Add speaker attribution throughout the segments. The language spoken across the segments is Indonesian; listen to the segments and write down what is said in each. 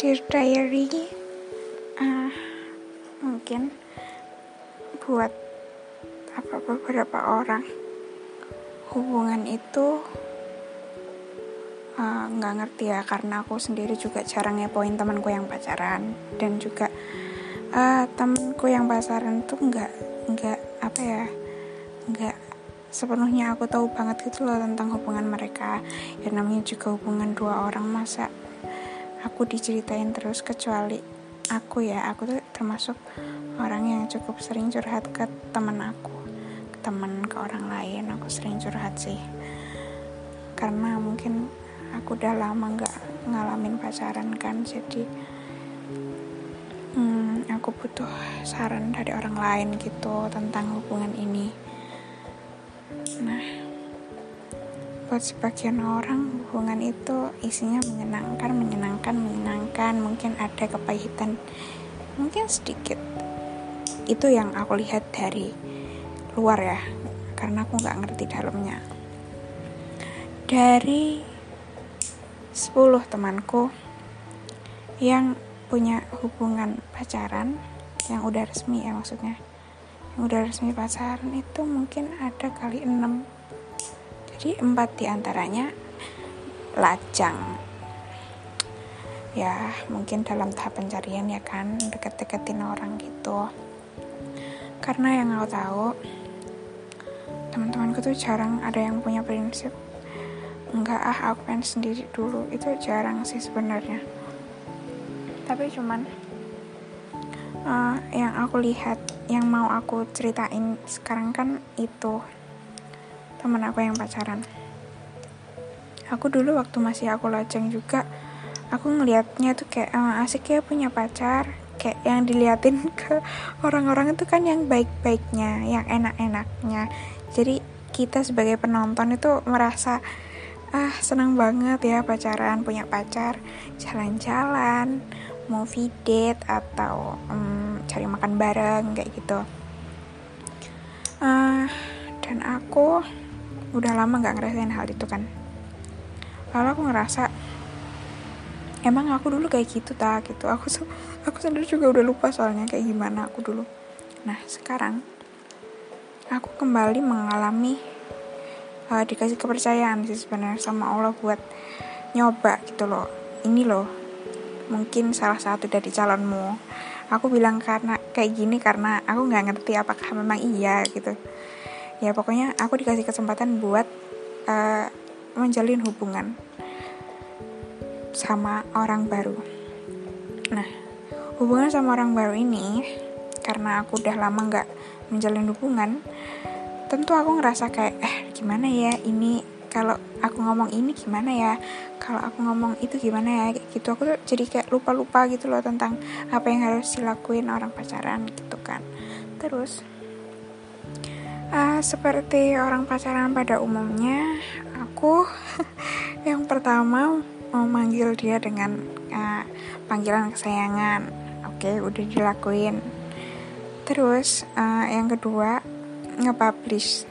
Speaker 1: Dear Diary uh, mungkin buat apa beberapa orang. Hubungan itu eh, nggak uh, ngerti ya karena aku sendiri juga jarang ngepoin temanku yang pacaran. Dan juga uh, temanku yang pacaran tuh nggak nggak apa ya nggak sepenuhnya aku tahu banget gitu loh tentang hubungan mereka. Ya namanya juga hubungan dua orang masa aku diceritain terus kecuali aku ya. Aku tuh termasuk orang yang cukup sering curhat ke teman aku ke teman ke orang lain. Aku sering curhat sih. Karena mungkin aku udah lama nggak ngalamin pacaran kan jadi hmm, aku butuh saran dari orang lain gitu tentang hubungan ini. Nah buat sebagian orang hubungan itu isinya menyenangkan menyenangkan menyenangkan. Mungkin ada kepahitan mungkin sedikit. Itu yang aku lihat dari luar ya karena aku nggak ngerti dalamnya. Dari 10 temanku yang punya hubungan pacaran yang udah resmi ya maksudnya yang udah resmi pacaran itu mungkin ada kali 6 jadi empat di antaranya lajang. Ya mungkin dalam tahap pencarian ya kan deket-deketin orang gitu. Karena yang aku tahu teman-temanku tuh jarang ada yang punya prinsip enggak ah aku pengen sendiri dulu. Itu jarang sih sebenarnya. Tapi cuman uh, yang aku lihat yang mau aku ceritain sekarang kan itu teman aku yang pacaran. Aku dulu waktu masih aku lajang juga aku ngelihatnya tuh kayak uh, asik ya punya pacar. Kayak yang diliatin ke orang-orang itu kan yang baik-baiknya yang enak-enaknya. Jadi kita sebagai penonton itu merasa ah senang banget ya pacaran punya pacar. Jalan-jalan movie date atau um, cari makan bareng kayak gitu. Uh, dan aku udah lama gak ngerasain hal itu kan? Lalu aku ngerasa emang aku dulu kayak gitu tak gitu. Aku aku sendiri juga udah lupa soalnya kayak gimana aku dulu. Nah sekarang aku kembali mengalami uh, dikasih kepercayaan sih sebenarnya sama Allah buat nyoba gitu loh. Ini loh mungkin salah satu dari calonmu. Aku bilang karena kayak gini karena aku nggak ngerti apakah memang iya gitu ya pokoknya aku dikasih kesempatan buat uh, menjalin hubungan sama orang baru. Nah hubungan sama orang baru ini karena aku udah lama nggak menjalin hubungan tentu aku ngerasa kayak eh gimana ya ini? Kalau aku ngomong ini gimana ya? Kalau aku ngomong itu gimana ya? Gitu. Aku tuh jadi kayak lupa lupa gitu loh tentang apa yang harus dilakuin orang pacaran gitu kan. Terus Uh, seperti orang pacaran pada umumnya, aku yang pertama mau manggil dia dengan uh, panggilan kesayangan. Oke, okay, udah dilakuin. Terus uh, yang kedua nge-publish.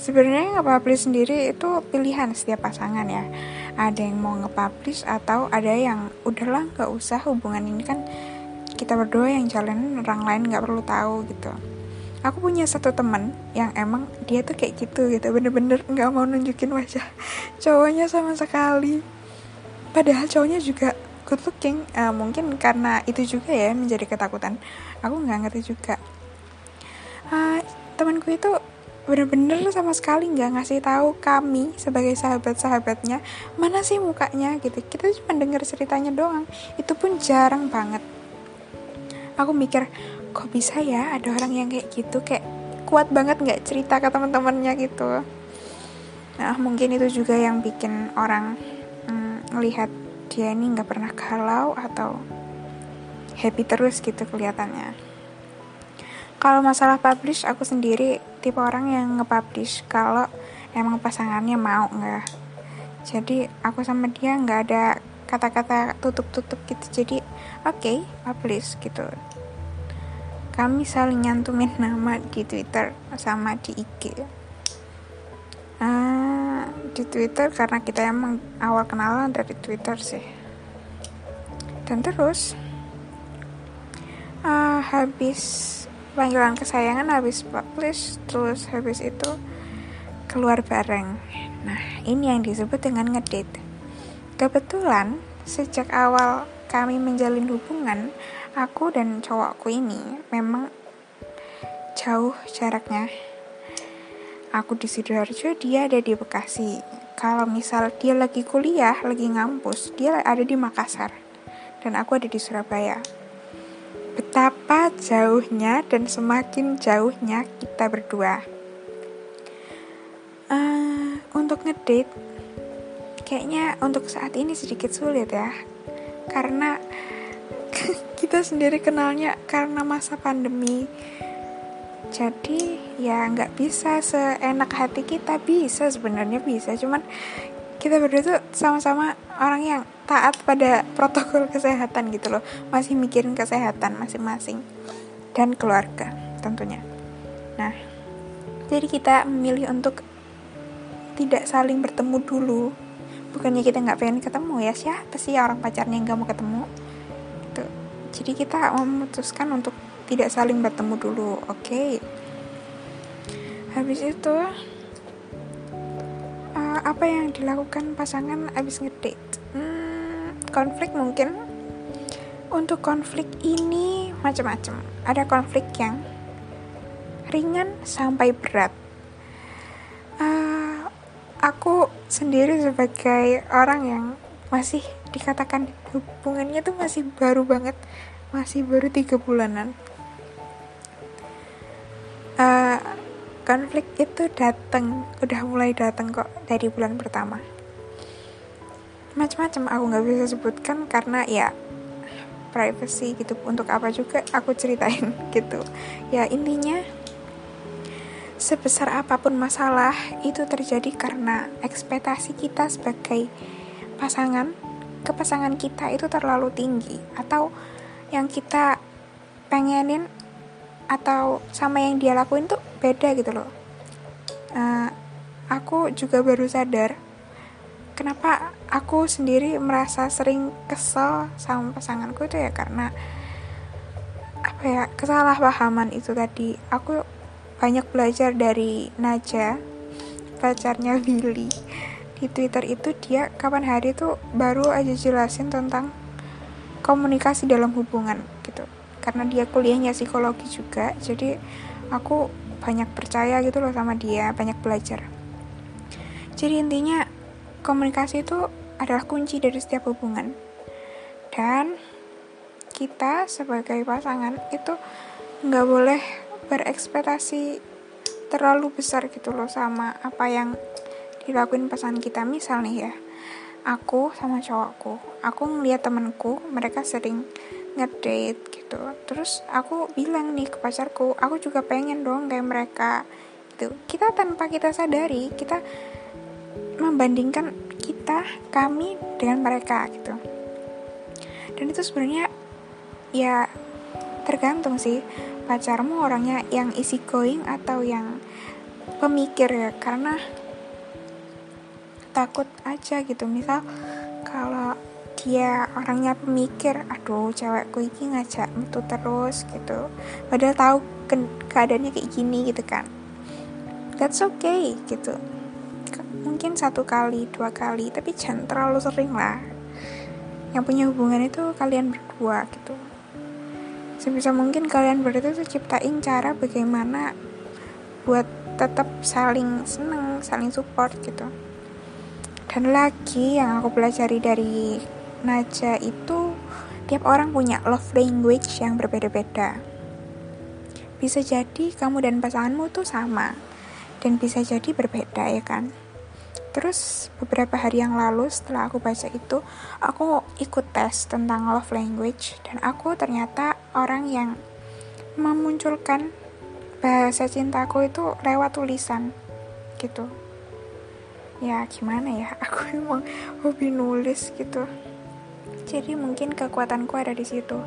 Speaker 1: Sebenarnya nge-publish sendiri itu pilihan setiap pasangan ya. Ada yang mau nge-publish atau ada yang udahlah nggak usah hubungan ini kan kita berdua yang jalan orang lain nggak perlu tahu gitu aku punya satu teman yang emang dia tuh kayak gitu gitu. Bener-bener nggak mau nunjukin wajah cowoknya sama sekali. Padahal cowoknya juga good looking. Uh, mungkin karena itu juga ya menjadi ketakutan. Aku nggak ngerti juga. Uh, temanku itu bener-bener sama sekali nggak ngasih tahu kami sebagai sahabat-sahabatnya mana sih mukanya gitu. Kita cuma dengar ceritanya doang. Itu pun jarang banget. Aku mikir kok bisa ya ada orang yang kayak gitu? Kayak kuat banget nggak cerita ke teman-temannya gitu. Nah mungkin itu juga yang bikin orang mm, ngelihat dia ini nggak pernah galau atau happy terus gitu kelihatannya. Kalau masalah publish aku sendiri tipe orang yang nge-publish kalau emang pasangannya mau nggak. Jadi aku sama dia nggak ada kata-kata tutup-tutup gitu. Jadi oke okay, publish gitu kami saling nyantumin nama di Twitter sama di IG uh, ah, di Twitter karena kita emang awal kenalan dari Twitter sih. Dan terus uh, habis panggilan kesayangan habis publish terus habis itu keluar bareng. Nah ini yang disebut dengan ngedate. Kebetulan sejak awal kami menjalin hubungan aku dan cowokku ini memang jauh jaraknya. Aku di Sidoarjo dia ada di Bekasi. Kalau misal dia lagi kuliah lagi ngampus dia ada di Makassar. Dan aku ada di Surabaya. Betapa jauhnya dan semakin jauhnya kita berdua. Uh, untuk ngedate, kayaknya untuk saat ini sedikit sulit ya, karena kita sendiri kenalnya karena masa pandemi. Jadi ya nggak bisa seenak hati kita bisa sebenarnya bisa, cuman kita berdua tuh sama-sama orang yang taat pada protokol kesehatan gitu loh. Masih mikirin kesehatan masing-masing dan keluarga tentunya. Nah jadi kita memilih untuk tidak saling bertemu dulu. Bukannya kita nggak pengen ketemu ya siapa sih orang pacarnya yang nggak mau ketemu jadi kita memutuskan untuk tidak saling bertemu dulu oke? Okay. habis itu uh, apa yang dilakukan pasangan habis ngedate? Konflik mungkin. Untuk konflik ini macam-macam. Ada konflik yang ringan sampai berat. Uh, aku sendiri sebagai orang yang masih dikatakan hubungannya tuh masih baru banget masih baru tiga bulanan. Uh, konflik itu datang udah mulai datang kok dari bulan pertama. Macam-macam aku nggak bisa sebutkan karena ya privacy gitu. Untuk apa juga aku ceritain gitu. Ya intinya sebesar apa pun masalah itu terjadi karena ekspektasi kita sebagai pasangan ke pasangan kita itu terlalu tinggi atau yang kita pengenin atau sama yang dia lakuin tuh beda gitu loh. Uh, aku juga baru sadar kenapa aku sendiri merasa sering kesel sama pasanganku itu ya karena apa ya kesalahpahaman itu tadi. Aku banyak belajar dari Naja pacarnya Billy di Twitter itu dia kapan hari itu baru aja jelasin tentang komunikasi dalam hubungan gitu. Karena dia kuliahnya psikologi juga jadi aku banyak percaya gitu loh sama dia banyak belajar. Jadi intinya komunikasi itu adalah kunci dari setiap hubungan. Dan kita sebagai pasangan itu nggak boleh berekspektasi terlalu besar gitu loh sama apa yang dilakuin pasangan kita misal nih ya. Aku sama cowokku aku ngeliat temenku mereka sering ngedate gitu. Terus aku bilang nih ke pacarku aku juga pengen dong kayak mereka gitu. Kita tanpa kita sadari kita membandingkan kita kami dengan mereka gitu. Dan itu sebenarnya ya tergantung sih. Pacarmu orangnya yang easy going atau yang pemikir ya. Karena takut aja gitu. Misal kalau dia orangnya pemikir aduh cewekku ini ngajak itu terus gitu. Padahal tahu ke keadaannya kayak gini gitu kan. That's okay gitu. Mungkin satu kali dua kali tapi jangan terlalu sering lah. Yang punya hubungan itu kalian berdua gitu. Sebisa mungkin kalian berdua tuh ciptain cara bagaimana buat tetap saling seneng saling support gitu dan lagi yang aku pelajari dari Naja itu tiap orang punya love language yang berbeda-beda bisa jadi kamu dan pasanganmu tuh sama dan bisa jadi berbeda ya kan Terus beberapa hari yang lalu setelah aku baca itu, aku ikut tes tentang love language dan aku ternyata orang yang memunculkan bahasa cintaku itu lewat tulisan gitu. Ya gimana ya, aku emang hobi nulis gitu. Jadi mungkin kekuatanku ada di situ.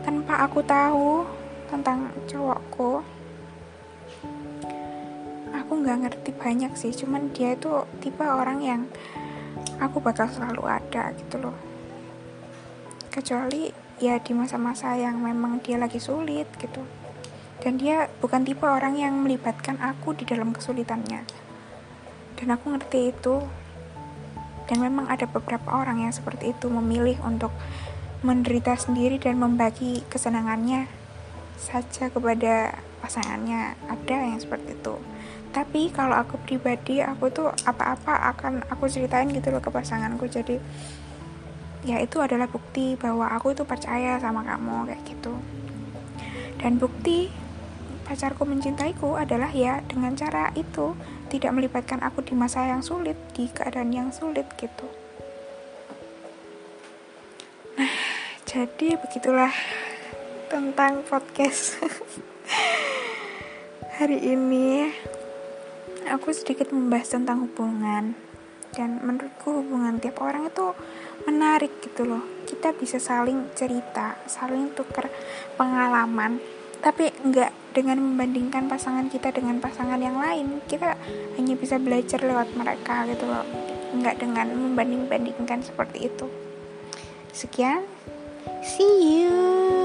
Speaker 1: Tanpa aku tahu tentang cowokku, aku nggak ngerti banyak sih. Cuman dia itu tipe orang yang aku bakal selalu ada gitu loh. Kecuali ya di masa-masa yang memang dia lagi sulit gitu. Dan dia bukan tipe orang yang melibatkan aku di dalam kesulitannya dan aku ngerti itu. Dan memang ada beberapa orang yang seperti itu memilih untuk menderita sendiri dan membagi kesenangannya saja kepada pasangannya. Ada yang seperti itu. Tapi kalau aku pribadi aku tuh apa-apa akan aku ceritain gitu loh ke pasanganku. Jadi ya itu adalah bukti bahwa aku itu percaya sama kamu kayak gitu. Dan bukti pacarku mencintaiku adalah ya dengan cara itu tidak melibatkan aku di masa yang sulit di keadaan yang sulit gitu. Nah jadi begitulah tentang podcast hari ini. Aku sedikit membahas tentang hubungan. Dan menurutku hubungan tiap orang itu menarik gitu loh. Kita bisa saling cerita saling tuker pengalaman. Tapi enggak dengan membandingkan pasangan kita dengan pasangan yang lain. Kita hanya bisa belajar lewat mereka gitu loh. Enggak dengan membanding-bandingkan seperti itu. Sekian. See you